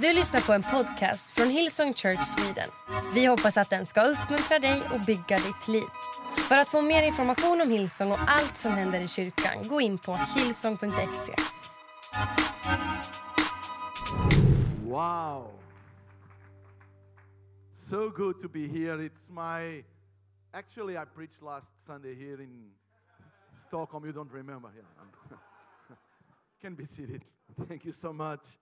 Du lyssnar på en podcast från Hillsong Church Sweden. Vi hoppas att den ska uppmuntra dig och bygga ditt liv. För att få mer information om Hillsong och allt som händer i kyrkan, gå in på hillsong.se. Wow. So good to be here. It's my. Actually, I preached last Sunday here in Stockholm. You don't remember? Yeah. Can be seated. Thank you so much.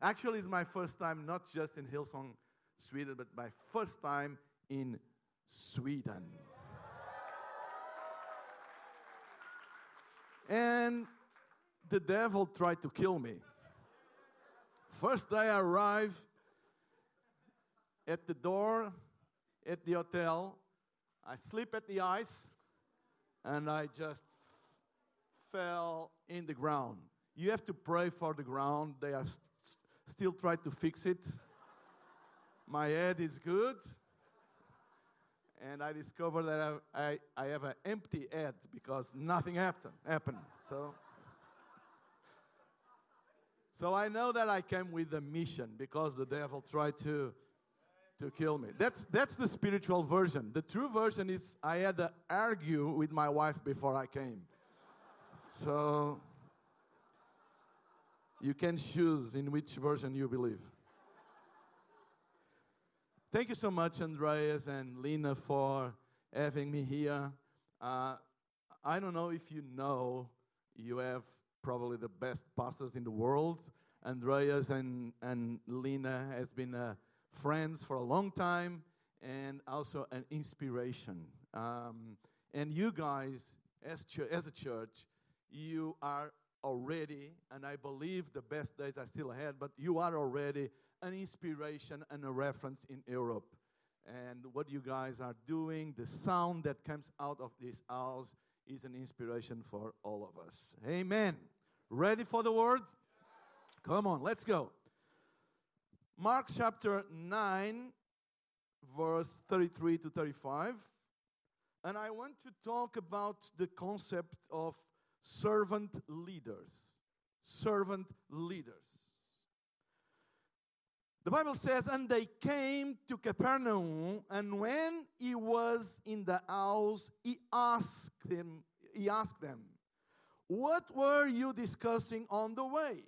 Actually, it's my first time not just in Hillsong, Sweden, but my first time in Sweden. And the devil tried to kill me. First day I arrived at the door at the hotel. I sleep at the ice and I just fell in the ground. You have to pray for the ground. They are still try to fix it. My head is good. And I discovered that I, I, I have an empty head because nothing happened. happened. So so I know that I came with a mission because the devil tried to to kill me. That's that's the spiritual version. The true version is I had to argue with my wife before I came. So you can choose in which version you believe. Thank you so much, Andreas and Lena, for having me here. Uh, I don't know if you know, you have probably the best pastors in the world. Andreas and, and Lena has been uh, friends for a long time and also an inspiration. Um, and you guys, as, ch- as a church, you are already, and I believe the best days are still ahead, but you are already an inspiration and a reference in Europe. And what you guys are doing, the sound that comes out of this house is an inspiration for all of us. Amen. Ready for the word? Come on, let's go. Mark chapter 9, verse 33 to 35. And I want to talk about the concept of servant leaders. Servant leaders. The Bible says, and they came to Capernaum, and when he was in the house, he asked them, he asked them, What were you discussing on the way?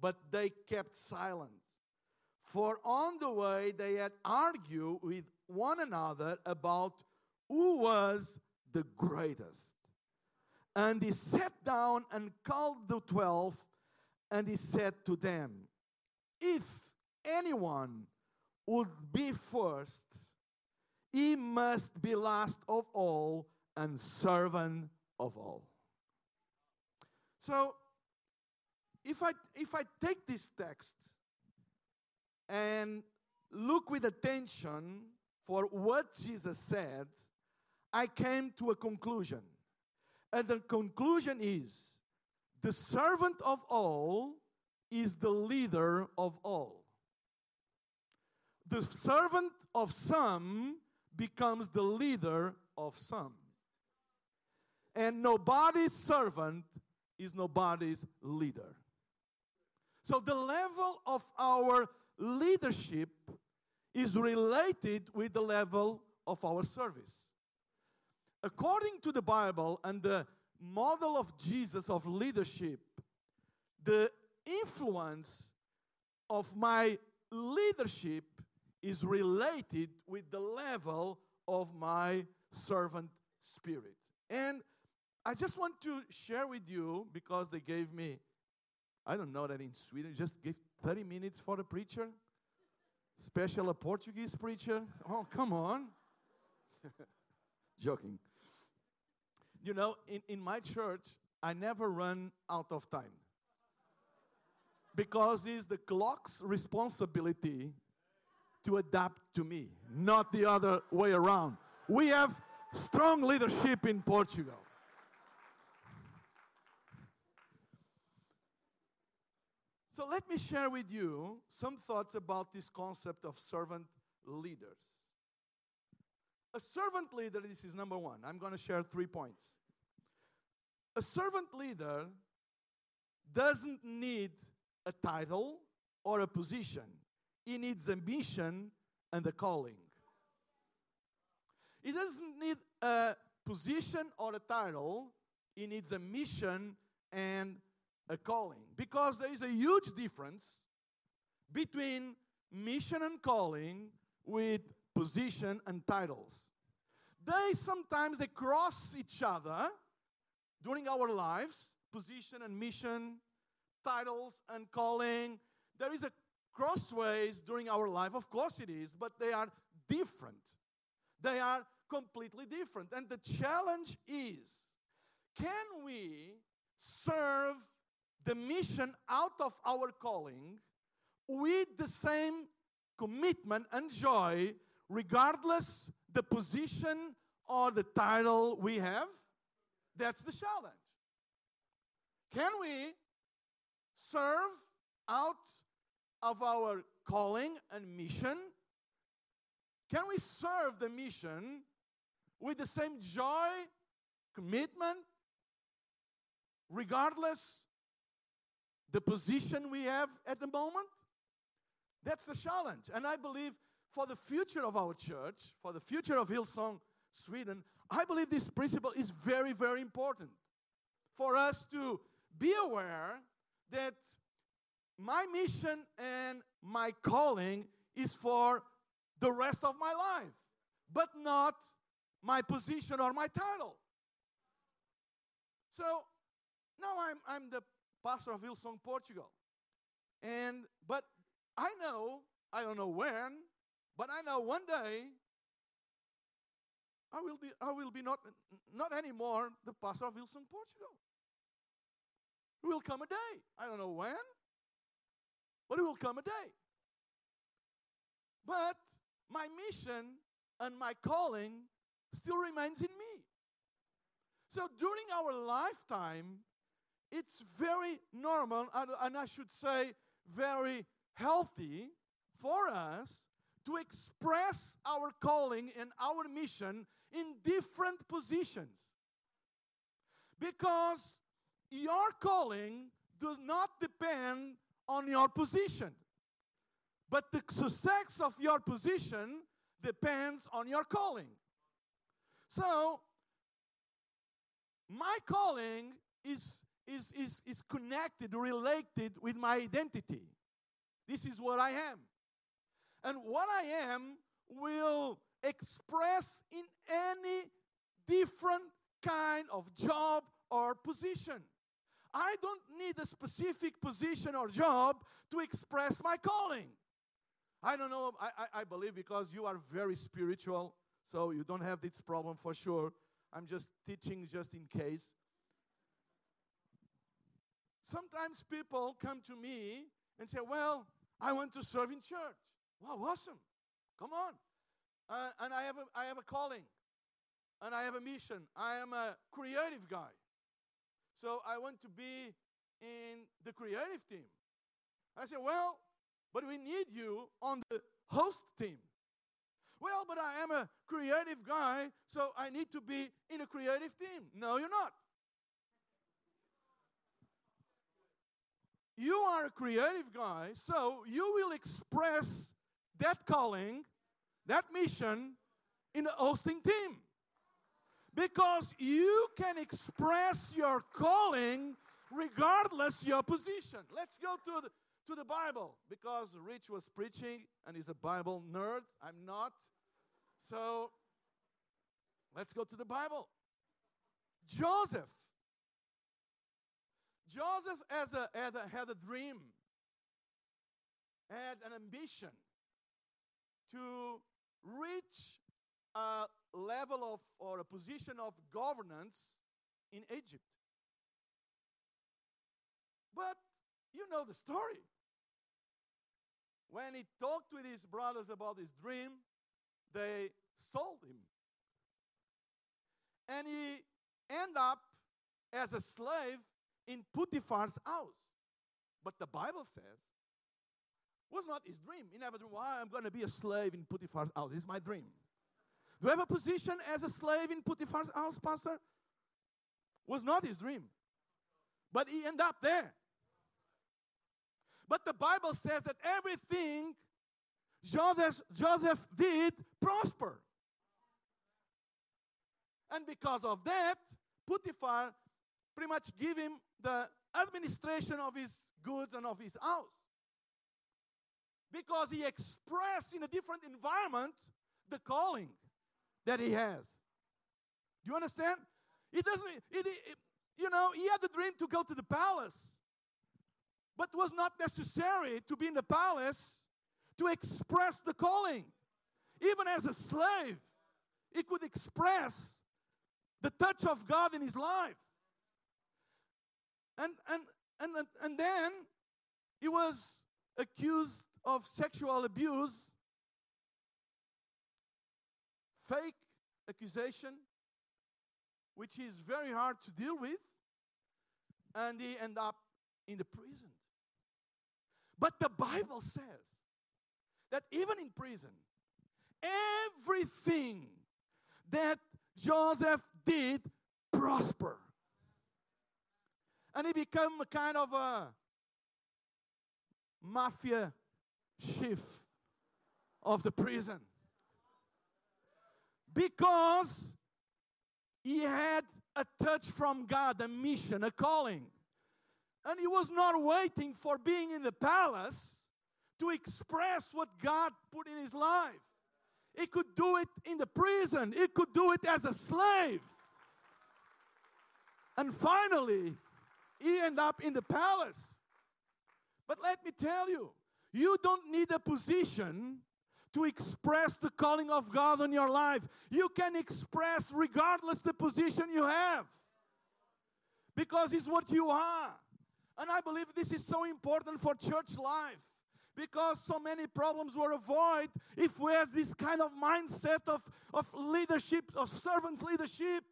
But they kept silent. For on the way they had argued with one another about who was the greatest. And he sat down and called the twelve, and he said to them, If anyone would be first, he must be last of all and servant of all. So, if I if I take this text and look with attention for what Jesus said, I came to a conclusion. And the conclusion is the servant of all is the leader of all. The servant of some becomes the leader of some. And nobody's servant is nobody's leader. So the level of our leadership is related with the level of our service. According to the Bible and the model of Jesus of leadership, the influence of my leadership is related with the level of my servant spirit. And I just want to share with you because they gave me, I don't know that in Sweden, just give 30 minutes for the preacher. Special a Portuguese preacher. Oh, come on. Joking. You know, in, in my church, I never run out of time. Because it's the clock's responsibility to adapt to me, not the other way around. We have strong leadership in Portugal. So let me share with you some thoughts about this concept of servant leaders. A servant leader, this is number one. I'm going to share three points. A servant leader doesn't need a title, or a position. He needs a mission and a calling. He doesn't need a position or a title, he needs a mission and a calling. Because there is a huge difference between mission and calling with position and titles. They sometimes they cross each other during our lives, position and mission, titles and calling. There is a crossways during our life, of course it is, but they are different. They are completely different. And the challenge is can we serve the mission out of our calling with the same commitment and joy, regardless the position or the title we have? That's the challenge. Can we serve out of our calling and mission? Can we serve the mission with the same joy, commitment, regardless the position we have at the moment? That's the challenge. And I believe for the future of our church, for the future of Hillsong Sweden, I believe this principle is very, very important for us to be aware that my mission and my calling is for the rest of my life, but not my position or my title. So now I'm, I'm the pastor of Hillsong Portugal. And but I know, I don't know when, but I know one day I will be I will be not not anymore the pastor of Hillsong Portugal. It will come a day. I don't know when, but it will come a day. But my mission and my calling still remains in me. So during our lifetime, it's very normal, and, and I should say, very healthy for us to express our calling and our mission in different positions. Because your calling does not depend on your position. But the success of your position depends on your calling. So, my calling is, is, is, is connected, related with my identity. This is what I am. And what I am will express in any different kind of job or position. I don't need a specific position or job to express my calling. I don't know, I, I, I, believe because you are very spiritual, so you don't have this problem for sure. I'm just teaching just in case. Sometimes people come to me and say, Well, I want to serve in church. Wow, awesome. Come on. Uh, and I have, a, I have a calling and I have a mission. I am a creative guy. So I want to be in the creative team. I said, Well, but we need you on the host team. Well, but I am a creative guy, so I need to be in a creative team. No, you're not. You are a creative guy, so you will express that calling, that mission in the hosting team because you can express your calling regardless your position. Let's go to the, to the Bible because Rich was preaching and he's a Bible nerd. I'm not. So let's go to the Bible. Joseph. Joseph has a, had, a, had a dream, had an ambition to reach a level of or a position of governance in Egypt. But you know the story. When he talked with his brothers about his dream, they sold him. And he ended up as a slave in Potiphar's house. But the Bible says was not his dream. He never dreamed, why I'm going to be a slave in Potiphar's house. It's my dream. Do you have a position as a slave in Potiphar's house, Pastor? Was not his dream. But he ended up there. But the Bible says that everything Joseph, Joseph did prosper. And because of that, Potiphar pretty much gave him the administration of his goods and of his house. Because he expressed in a different environment the calling that he has. Do you understand? It doesn't, it, it, you know, he had the dream to go to the palace, but it was not necessary to be in the palace to express the calling. Even as a slave, he could express the touch of God in his life. And, and, and, and then he was accused of sexual abuse, fake accusation, which is very hard to deal with, and he end up in the prison. But the Bible says that even in prison, everything that Joseph did prosper. And he became a kind of a mafia chief of the prison. Because he had a touch from God, a mission, a calling. And he was not waiting for being in the palace to express what God put in his life. He could do it in the prison, he could do it as a slave. And finally, he ended up in the palace. But let me tell you, you don't need a position to express the calling of God on your life. You can express regardless the position you have. Because it's what you are. And I believe this is so important for church life because so many problems were avoided if we have this kind of mindset of, of leadership, of servant leadership.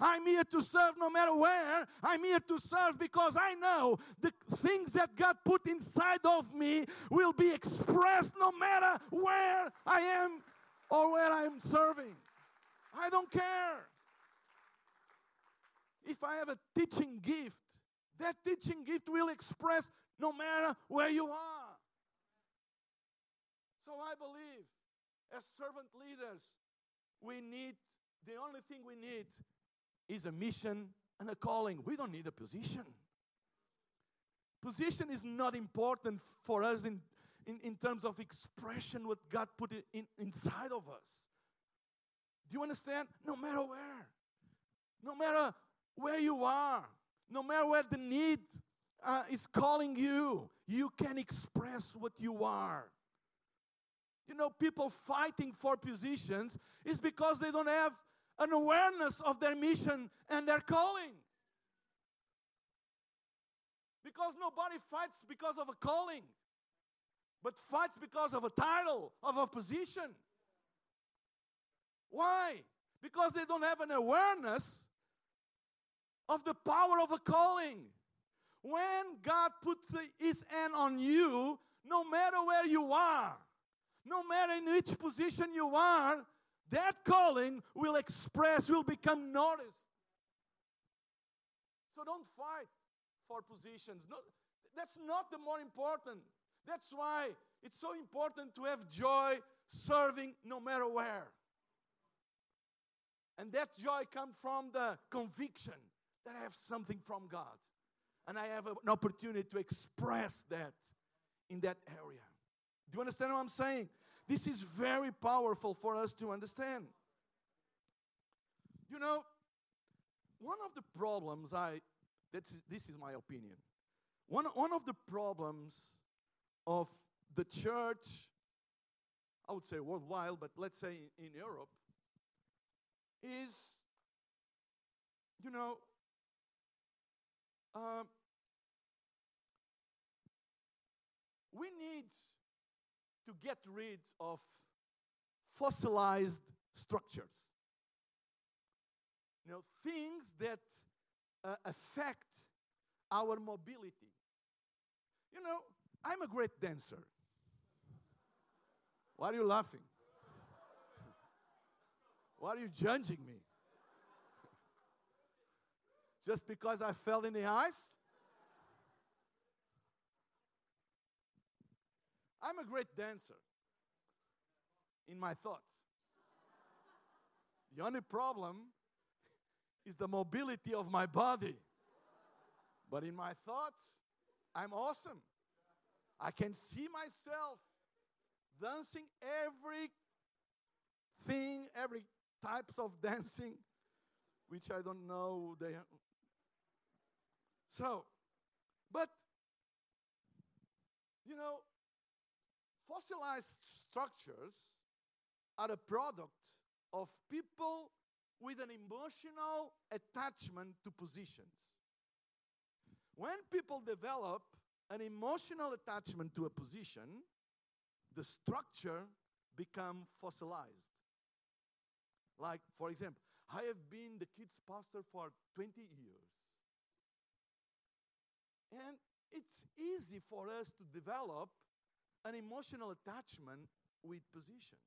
I'm here to serve no matter where. I'm here to serve because I know the things that God put inside of me will be expressed no matter where I am or where I'm serving. I don't care. If I have a teaching gift, that teaching gift will express no matter where you are. So I believe as servant leaders, we need the only thing we need is a mission and a calling. We don't need a position. Position is not important for us in, in, in terms of expression, what God put in, inside of us. Do you understand? No matter where, no matter where you are, no matter where the need uh, is calling you, you can express what you are. You know, people fighting for positions is because they don't have an awareness of their mission and their calling. Because nobody fights because of a calling, but fights because of a title, of a position. Why? Because they don't have an awareness of the power of a calling. When God puts His hand on you, no matter where you are, no matter in which position you are, that calling will express, will become noticed. So don't fight for positions. No, that's not the more important. That's why it's so important to have joy serving no matter where. And that joy comes from the conviction that I have something from God. And I have an opportunity to express that in that area. Do you understand what I'm saying? This is very powerful for us to understand. You know, one of the problems I that's, this is my opinion. One, one of the problems of the church, I would say worldwide, but let's say in, in Europe, is, you know, um, we need to get rid of fossilized structures. You know, things that uh, affect our mobility. You know, I'm a great dancer. Why are you laughing? Why are you judging me? Just because I fell in the ice? I'm a great dancer in my thoughts. The only problem is the mobility of my body. But in my thoughts, I'm awesome. I can see myself dancing every thing, every types of dancing, which I don't know. They so, but you know, fossilized structures are a product of people with an emotional attachment to positions. When people develop an emotional attachment to a position, the structure become fossilized. Like, for example, I have been the kids pastor for 20 years. And it's easy for us to develop an emotional attachment with position.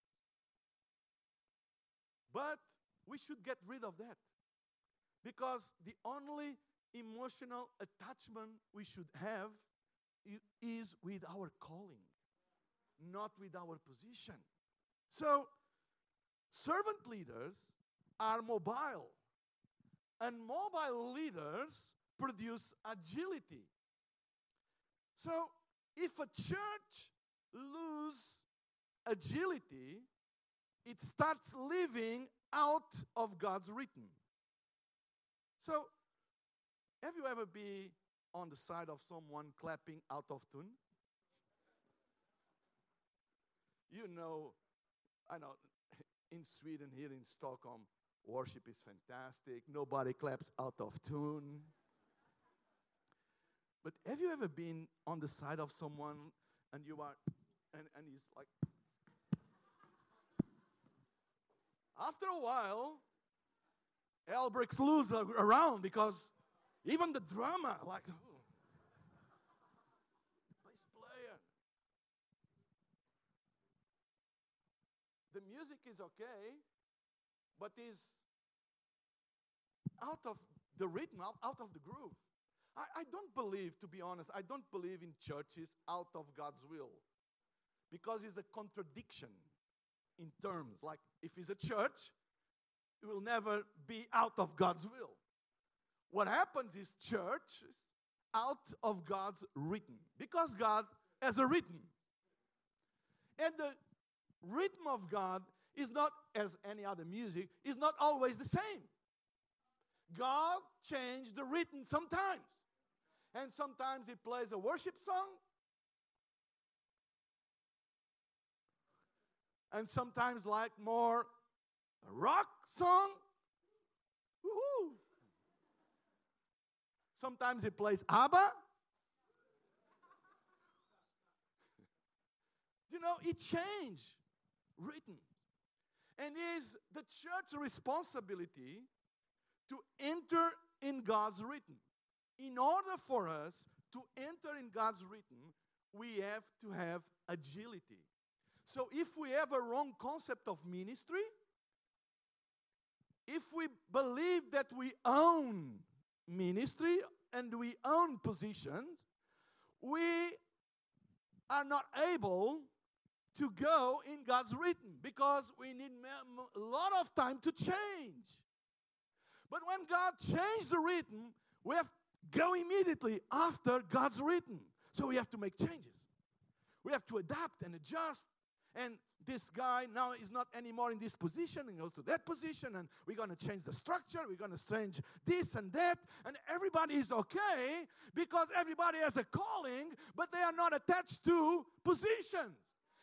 But we should get rid of that. Because the only emotional attachment we should have is with our calling, not with our position. So, servant leaders are mobile, and mobile leaders produce agility. So, if a church lose agility, it starts living out of God's rhythm. So, have you ever been on the side of someone clapping out of tune? You know, I know in Sweden, here in Stockholm, worship is fantastic. Nobody claps out of tune. But have you ever been on the side of someone and you are, and, and he's like, after a while, hell breaks loose around because even the drama, like, oh, bass player. The music is okay, but is out of the rhythm, out, out of the groove. I, I don't believe, to be honest, I don't believe in churches out of God's will because it's a contradiction in terms. Like, if it's a church, it will never be out of God's will. What happens is church is out of God's rhythm because God has a rhythm. And the rhythm of God is not as any other music, is not always the same. God changed the rhythm sometimes. And sometimes he plays a worship song. And sometimes like more rock song. Woo-hoo. Sometimes he plays ABBA. you know, it changed written. And is the church responsibility to enter in God's written. In order for us to enter in God's written, we have to have agility. So if we have a wrong concept of ministry, if we believe that we own ministry and we own positions, we are not able to go in God's written because we need a lot of time to change. But when God changed the written, we have to go immediately after God's written. So we have to make changes. We have to adapt and adjust. And this guy now is not anymore in this position and goes to that position, and we're going to change the structure, we're going to change this and that, and everybody is okay because everybody has a calling, but they are not attached to positions.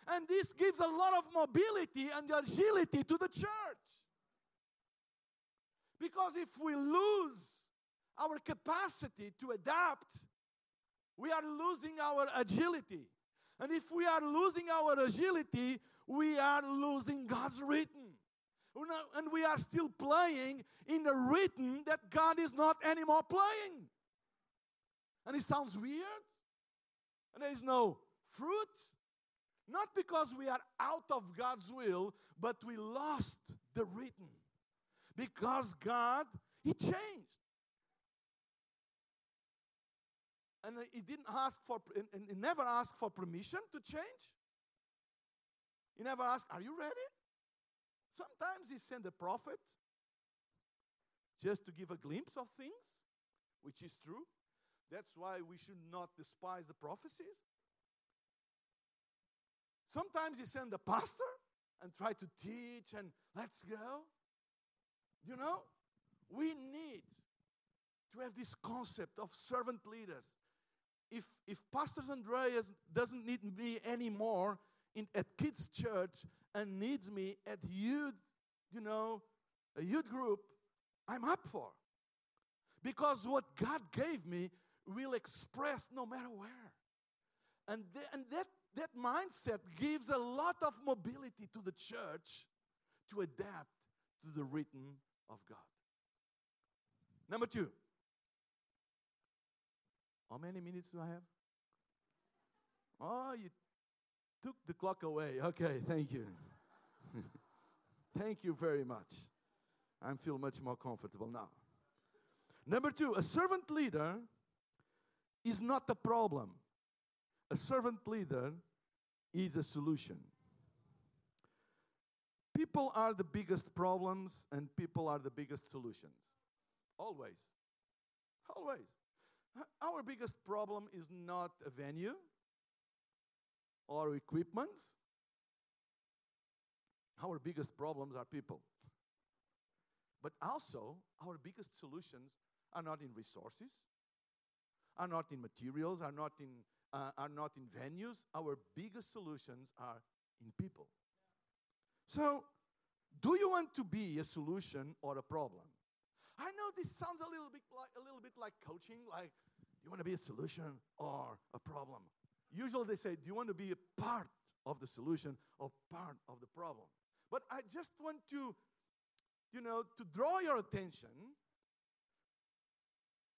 And this gives a lot of mobility and agility to the church. Because if we lose our capacity to adapt, we are losing our agility. And if we are losing our agility, we are losing God's rhythm. And we are still playing in a rhythm that God is not anymore playing. And it sounds weird. And there is no fruit. Not because we are out of God's will, but we lost the rhythm. Because God, He changed. And He didn't ask for, and He never asked for permission to change. He never asked, Are you ready? Sometimes he sent a prophet just to give a glimpse of things, which is true. That's why we should not despise the prophecies. Sometimes he sent a pastor and try to teach and let's go. You know, we need to have this concept of servant leaders. If, if Pastor Andreas doesn't need me anymore in, at kids' church and needs me at youth, you know, a youth group, I'm up for. Because what God gave me will express no matter where. And, th- and that, that mindset gives a lot of mobility to the church to adapt to the written of God. Number two. How many minutes do I have? Oh, you took the clock away. Okay, thank you. thank you very much. I feel much more comfortable now. Number two, a servant leader is not the problem. A servant leader is a solution. People are the biggest problems and people are the biggest solutions. Always. Always. Our biggest problem is not a venue or equipment. Our biggest problems are people. But also, our biggest solutions are not in resources, are not in materials, are not in, uh, are not in venues. Our biggest solutions are in people. So, do you want to be a solution or a problem? I know this sounds a little bit like a little bit like coaching, like do you want to be a solution or a problem. Usually they say, Do you want to be a part of the solution or part of the problem? But I just want to, you know, to draw your attention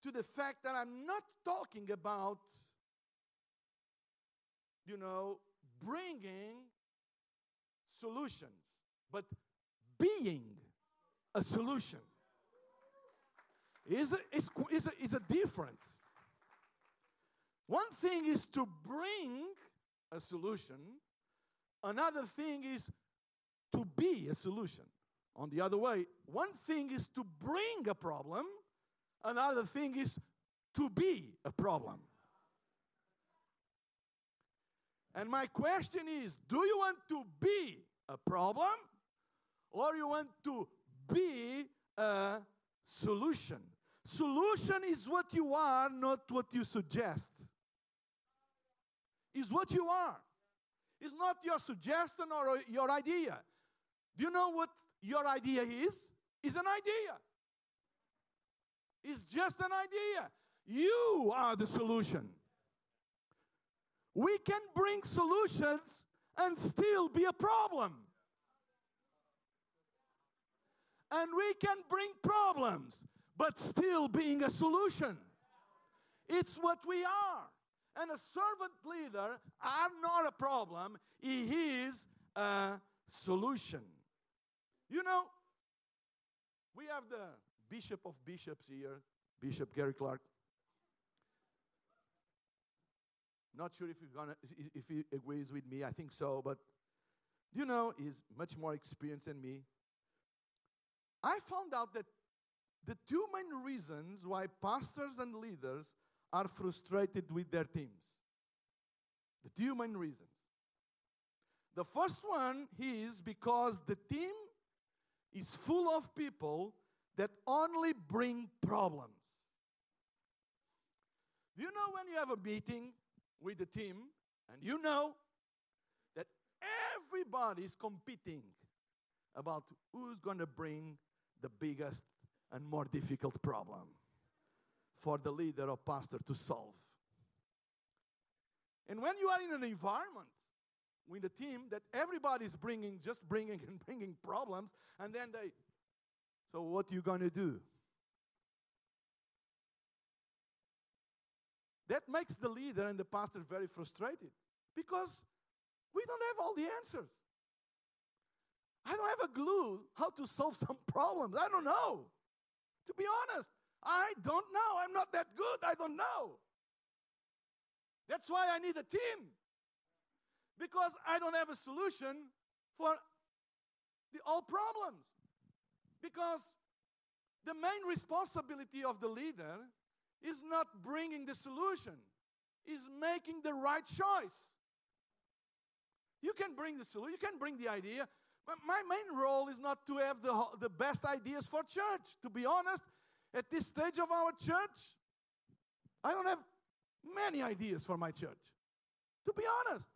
to the fact that I'm not talking about, you know, bringing solutions, but being a solution. Is a, is, is, a, is a difference. One thing is to bring a solution, another thing is to be a solution. On the other way, one thing is to bring a problem, another thing is to be a problem. And my question is do you want to be a problem or you want to be a solution? Solution is what you are, not what you suggest. Is what you are. It's not your suggestion or your idea. Do you know what your idea is? It's an idea. It's just an idea. You are the solution. We can bring solutions and still be a problem. And we can bring problems, but still being a solution. It's what we are. And a servant leader are not a problem, he is a solution. You know, we have the Bishop of Bishops here, Bishop Gary Clarke. Not sure if, gonna, if he agrees with me, I think so, but you know, he's much more experienced than me. I found out that the two main reasons why pastors and leaders are frustrated with their teams. The two main reasons. The first one is because the team is full of people that only bring problems. Do You know, when you have a meeting with the team, and you know that everybody is competing about who's going to bring the biggest and more difficult problem for the leader or pastor to solve. And when you are in an environment with a team that everybody is bringing, just bringing and bringing problems, and then they, so what are you going to do? That makes the leader and the pastor very frustrated because we don't have all the answers. I don't have a clue how to solve some problems. I don't know. To be honest, I don't know. I'm not that good. I don't know. That's why I need a team. Because I don't have a solution, for the all problems. Because the main responsibility of the leader is not bringing the solution, is making the right choice. You can bring the solution, you can bring the idea. My main role is not to have the, the best ideas for church. To be honest, at this stage of our church, I don't have many ideas for my church. To be honest.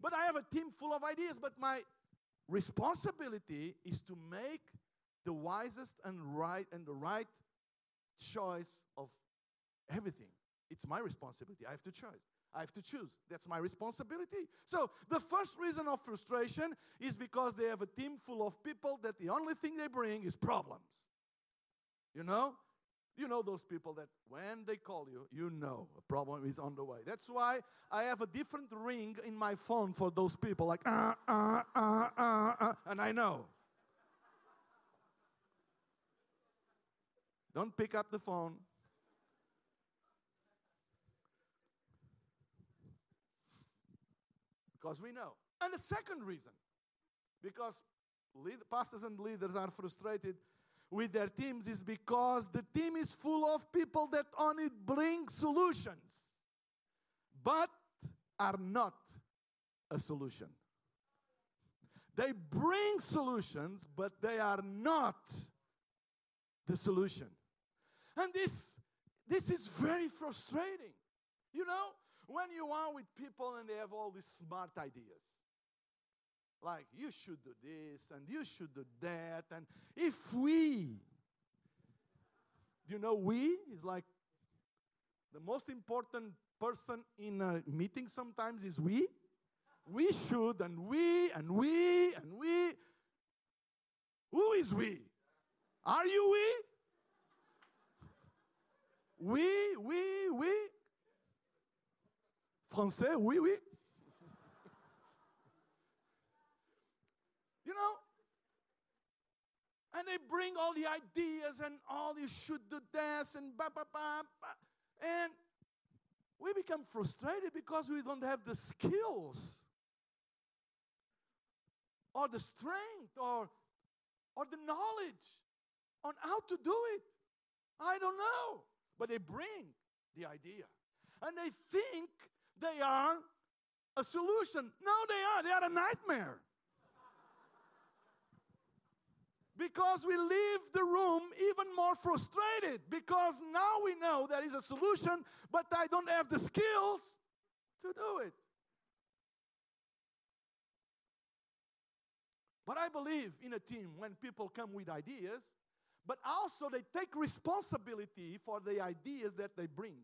But I have a team full of ideas. But my responsibility is to make the wisest and right and the right choice of everything. It's my responsibility. I have to choose. I have to choose. That's my responsibility. So, the first reason of frustration is because they have a team full of people that the only thing they bring is problems. You know? You know those people that when they call you, you know a problem is on the way. That's why I have a different ring in my phone for those people, like, uh, uh, uh, uh, uh, and I know. Don't pick up the phone. Because we know. And the second reason, because lead, pastors and leaders are frustrated with their teams is because the team is full of people that only bring solutions, but are not a solution. They bring solutions, but they are not the solution. And this, this is very frustrating. You know, when you are with people and they have all these smart ideas, like you should do this and you should do that, and if we, do you know, we is like the most important person in a meeting sometimes is we. We should, and we, and we, and we. Who is we? Are you we? We, we, we. Français, oui, oui. you know? And they bring all the ideas and all you should do this and ba ba ba. ba. And we become frustrated because we don't have the skills or the strength or, or the knowledge on how to do it. I don't know. But they bring the idea. And they think they are a solution. No, they are. They are a nightmare. because we leave the room even more frustrated because now we know there is a solution, but I don't have the skills to do it. But I believe in a team when people come with ideas, but also they take responsibility for the ideas that they bring.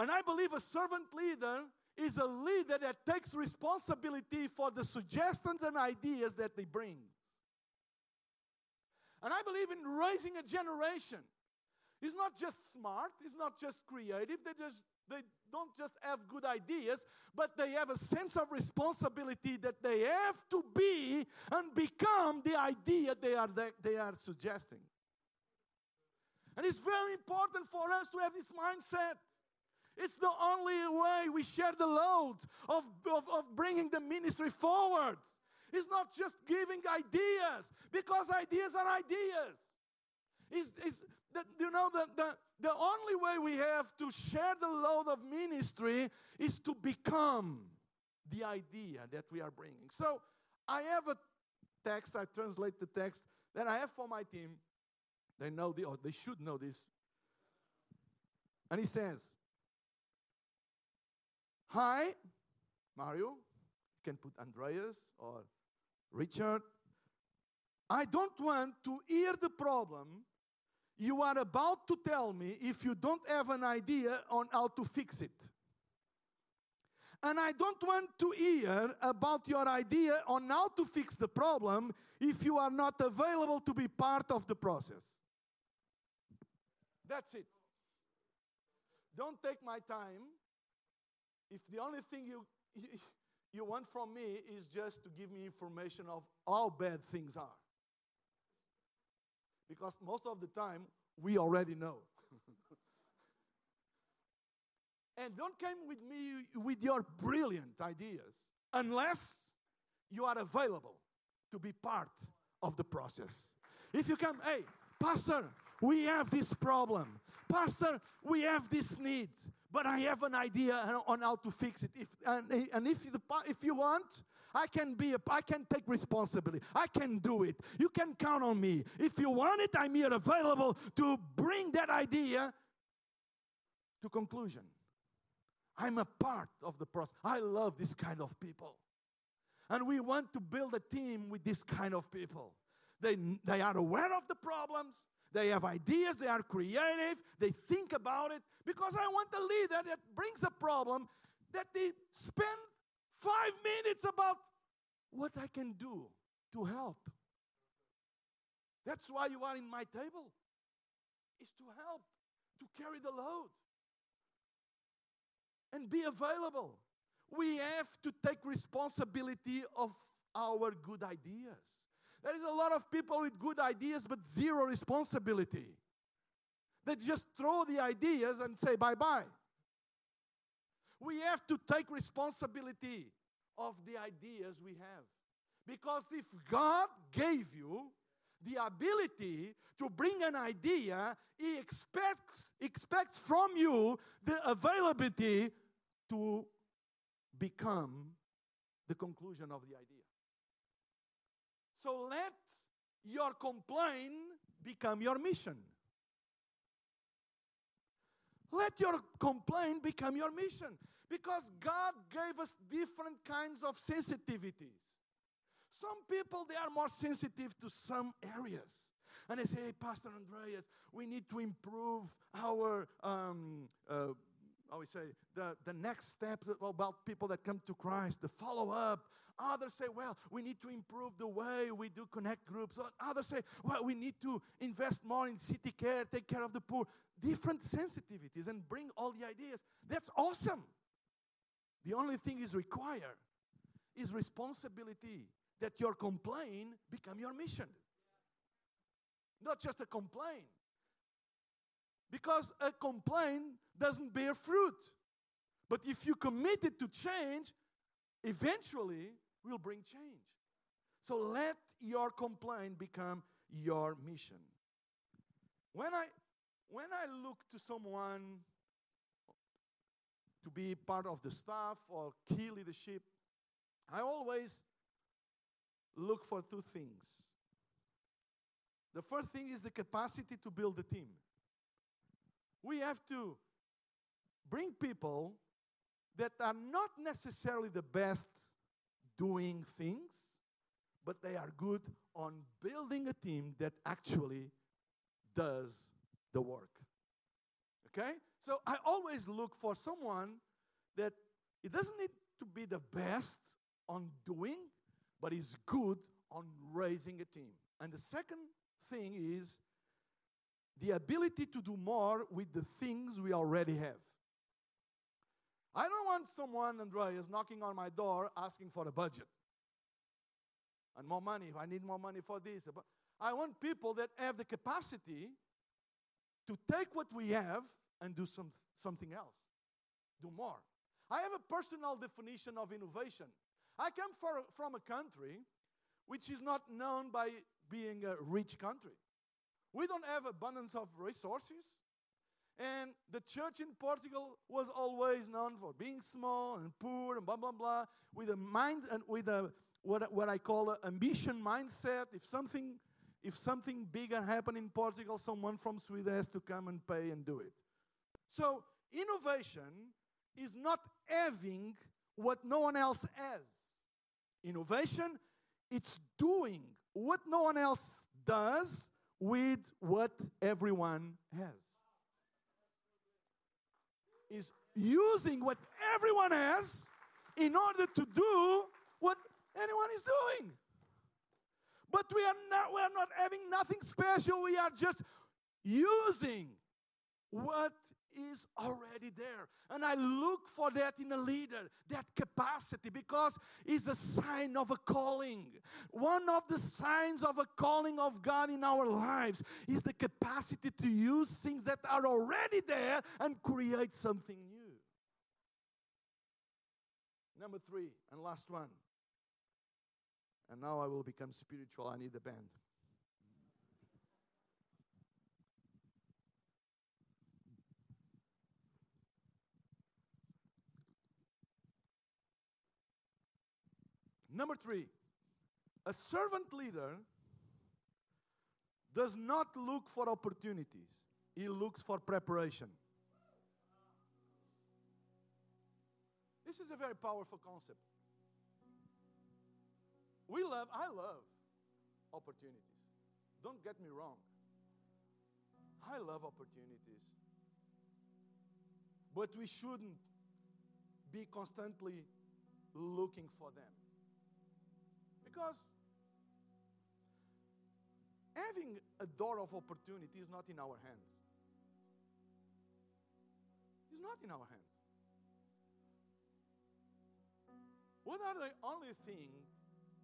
And I believe a servant leader is a leader that takes responsibility for the suggestions and ideas that they bring. And I believe in raising a generation. It's not just smart, it's not just creative, they just they don't just have good ideas, but they have a sense of responsibility that they have to be and become the idea they are, they are suggesting. And it's very important for us to have this mindset. It's the only way we share the load of, of, of bringing the ministry forward. It's not just giving ideas, because ideas are ideas. It's, it's the, you know, the, the, the only way we have to share the load of ministry is to become the idea that we are bringing. So I have a text, I translate the text that I have for my team. They know the, or they should know this. And he says, Hi, Mario. You can put Andreas or Richard. I don't want to hear the problem you are about to tell me if you don't have an idea on how to fix it. And I don't want to hear about your idea on how to fix the problem if you are not available to be part of the process. That's it. Don't take my time if the only thing you, you want from me is just to give me information of how bad things are. Because most of the time, we already know. and don't come with me with your brilliant ideas unless you are available to be part of the process. If you come, hey, Pastor, we have this problem. Pastor, we have this need, but I have an idea on how to fix it. If, and, and if, the, if you want, I can be, a, I can take responsibility. I can do it. You can count on me. If you want it, I'm here available to bring that idea to conclusion. I'm a part of the process. I love this kind of people. And we want to build a team with this kind of people. They, they are aware of the problems, they have ideas, they are creative, they think about it. Because I want a leader that brings a problem that they spend five minutes about what I can do to help. That's why you are in my table, is to help, to carry the load, and be available. We have to take responsibility of our good ideas. There is a lot of people with good ideas but zero responsibility. They just throw the ideas and say bye bye. We have to take responsibility of the ideas we have. Because if God gave you the ability to bring an idea, He expects, expects from you the availability to become the conclusion of the idea. So let your complaint become your mission. Let your complaint become your mission. Because God gave us different kinds of sensitivities. Some people, they are more sensitive to some areas. And they say, hey, Pastor Andreas, we need to improve our, um, uh, how we say, the, the next steps about people that come to Christ, the follow up. Others say, well, we need to improve the way we do connect groups. Others say, well, we need to invest more in city care, take care of the poor. Different sensitivities and bring all the ideas. That's awesome. The only thing is required is responsibility that your complaint become your mission. Not just a complaint. Because a complaint doesn't bear fruit. But if you committed to change, eventually will bring change. So let your complaint become your mission. When I when I look to someone to be part of the staff or key leadership, I always look for two things. The first thing is the capacity to build a team. We have to bring people that are not necessarily the best doing things, but they are good on building a team that actually does the work. Okay? So I always look for someone that it doesn't need to be the best on doing, but is good on raising a team. And the second thing is the ability to do more with the things we already have. I don't want someone, Andreas, knocking on my door asking for a budget and more money. If I need more money for this. But I want people that have the capacity to take what we have and do some, something else, do more. I have a personal definition of innovation. I come for, from a country which is not known by being a rich country. We don't have abundance of resources. And the church in Portugal was always known for being small and poor and blah blah blah, with a mind and with a what, what I call an ambition mindset. If something if something bigger happened in Portugal, someone from Sweden has to come and pay and do it. So innovation is not having what no one else has. Innovation, it's doing what no one else does with what everyone has. Is using what everyone has in order to do what anyone is doing. But we are not, we are not having nothing special. We are just using what is already there. And I look for that in a leader, that capacity, because it's a sign of a calling. One of the signs of a calling of God in our lives is the capacity to use things that are already there and create something new. Number three, and last one And now I will become spiritual. I need the band. Number three, a servant leader does not look for opportunities, he looks for preparation. This is a very powerful concept. We love, I love opportunities. Don't get me wrong. I love opportunities. But we shouldn't be constantly looking for them. Because having a door of opportunity is not in our hands. It's not in our hands. What are the only thing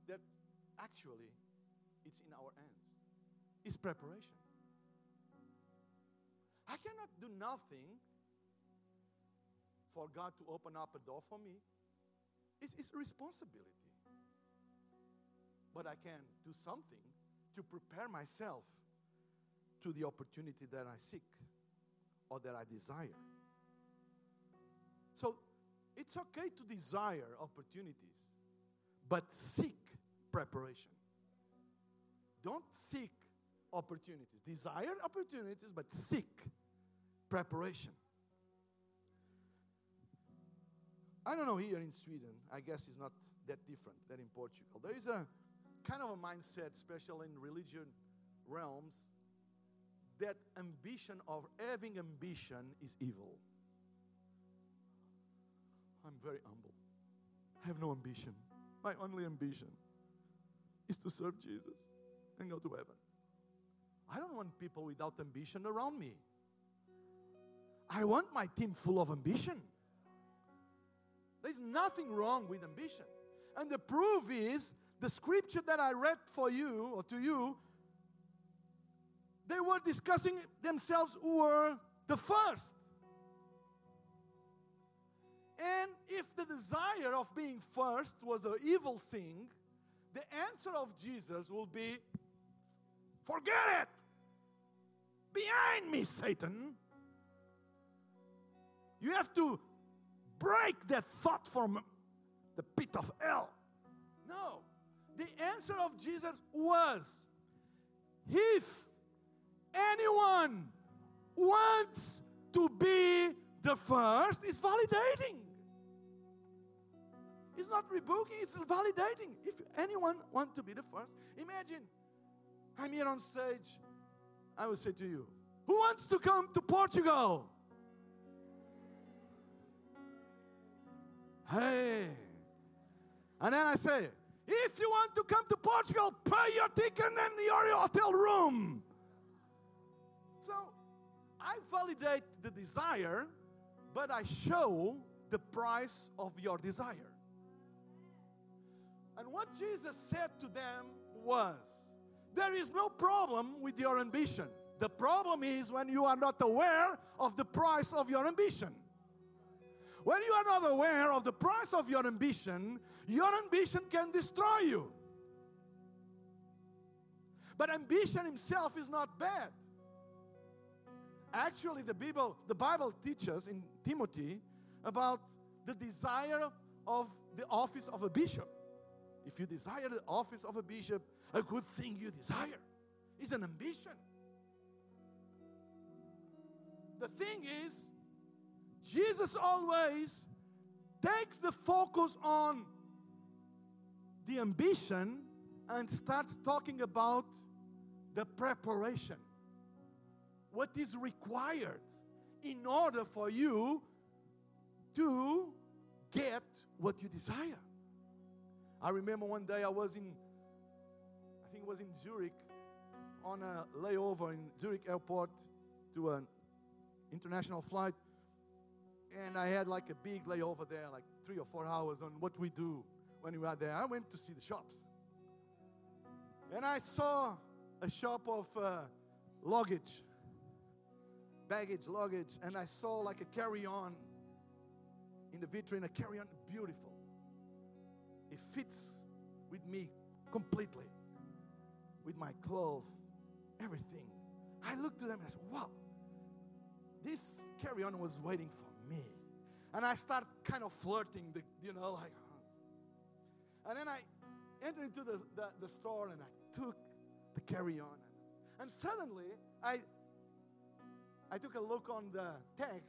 that actually it's in our hands? Is preparation. I cannot do nothing for God to open up a door for me. It's, it's responsibility. But I can do something to prepare myself to the opportunity that I seek or that I desire. So it's okay to desire opportunities, but seek preparation. Don't seek opportunities. Desire opportunities, but seek preparation. I don't know here in Sweden, I guess it's not that different than in Portugal. There is a kind of a mindset, especially in religion realms, that ambition of having ambition is evil. I'm very humble. I have no ambition. My only ambition is to serve Jesus and go to heaven. I don't want people without ambition around me. I want my team full of ambition. There's nothing wrong with ambition. And the proof is the scripture that I read for you or to you, they were discussing themselves who were the first. And if the desire of being first was an evil thing, the answer of Jesus will be forget it. Behind me, Satan. You have to break that thought from the pit of hell. No. The answer of Jesus was if anyone wants to be the first, it's validating. It's not rebuking, it's validating. If anyone wants to be the first, imagine I'm here on stage. I will say to you, who wants to come to Portugal? Hey. And then I say, if you want to come to Portugal, pay your ticket and your hotel room. So I validate the desire, but I show the price of your desire. And what Jesus said to them was, There is no problem with your ambition. The problem is when you are not aware of the price of your ambition. When you are not aware of the price of your ambition, your ambition can destroy you. But ambition himself is not bad. Actually, the Bible, the Bible teaches in Timothy about the desire of the office of a bishop. If you desire the office of a bishop, a good thing you desire is an ambition. The thing is, Jesus always takes the focus on the ambition and starts talking about the preparation. What is required in order for you to get what you desire. I remember one day I was in, I think it was in Zurich, on a layover in Zurich airport to an international flight. And I had like a big layover there, like three or four hours on what we do when we are there. I went to see the shops. And I saw a shop of uh, luggage, baggage, luggage, and I saw like a carry on in the vitrine, a carry on, beautiful. It fits with me completely with my clothes, everything. I looked to them and I said, wow, this carry on was waiting for me. And I start kind of flirting, the, you know, like, uh. and then I entered into the, the, the store and I took the carry on. And, suddenly, I, I took a look on the tag.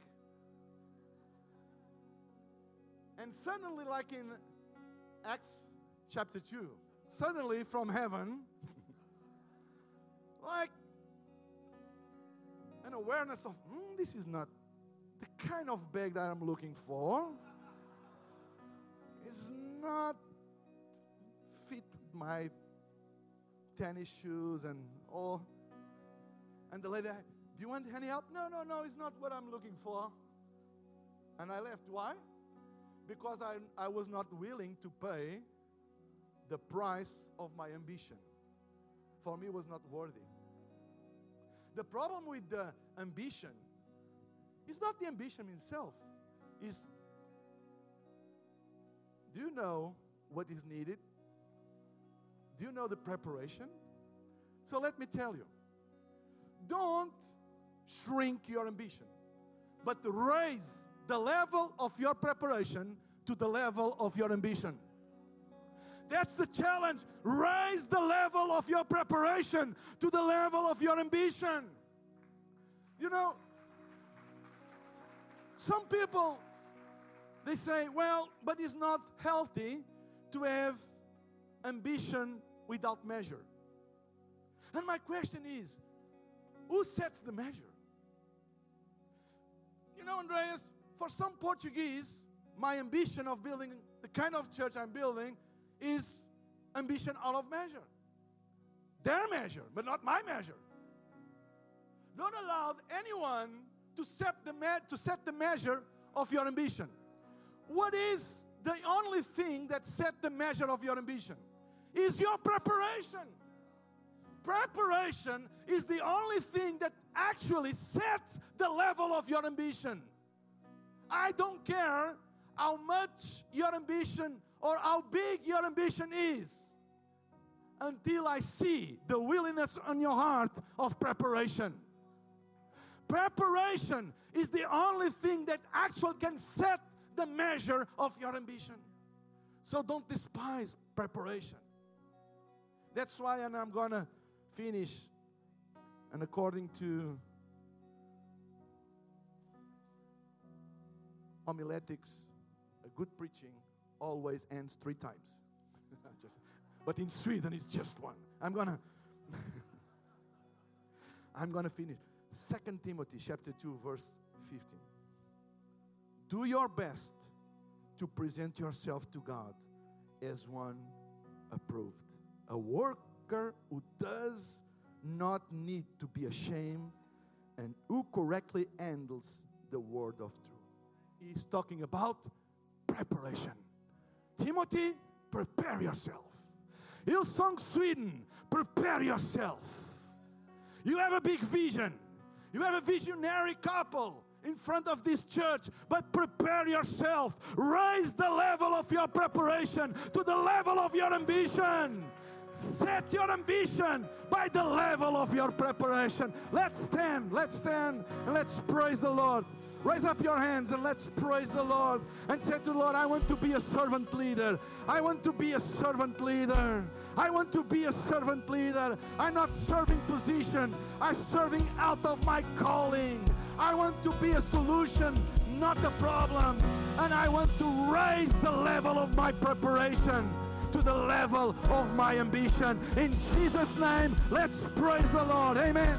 And suddenly, like in Acts chapter 2, suddenly from heaven, like an awareness of, mm, this is not kind of bag that I'm looking for. It's not fit with my tennis shoes and all. And the lady, do you want any help? No, no, no, it's not what I'm looking for. And I left. Why? Because I, I was not willing to pay the price of my ambition. For me, was not worthy. The problem with the ambition is not the ambition itself. Is do you know what is needed? Do you know the preparation? So let me tell you. Don't shrink your ambition, but raise the level of your preparation to the level of your ambition. That's the challenge. Raise the level of your preparation to the level of your ambition. You know, some people they say, well, but it's not healthy to have ambition without measure. And my question is, who sets the measure? You know, Andreas, for some Portuguese, my ambition of building the kind of church I'm building is ambition out of measure. Their measure, but not my measure. Don't allow anyone to set the, me- to set the measure of your ambition. What is the only thing that set the measure of your ambition? Is your preparation. Preparation is the only thing that actually sets the level of your ambition. I don't care how much your ambition or how big your ambition is until I see the willingness on your heart of preparation. Preparation is the only thing that actually can set the measure of your ambition. So don't despise preparation. That's why, and I'm going to finish, and according to homiletics, a good preaching always ends three times. just, but in Sweden, it's just one. I'm gonna, I'm gonna finish. Second Timothy chapter two, verse 15. Do your best to present yourself to God as one approved, a worker who does not need to be ashamed and who correctly handles the word of truth. He's talking about preparation. Timothy, prepare yourself. Hillsong Sweden, prepare yourself. You have a big vision. You have a visionary couple in front of this church, but prepare yourself. Raise the level of your preparation to the level of your ambition. Set your ambition by the level of your preparation. Let's stand, let's stand, and let's praise the Lord. Raise up your hands and let's praise the Lord and say to the Lord, I want to be a servant leader. I want to be a servant leader. I want to be a servant leader. I'm not serving position, I'm serving out of my calling. I want to be a solution, not a problem. And I want to raise the level of my preparation to the level of my ambition. In Jesus' name, let's praise the Lord. Amen.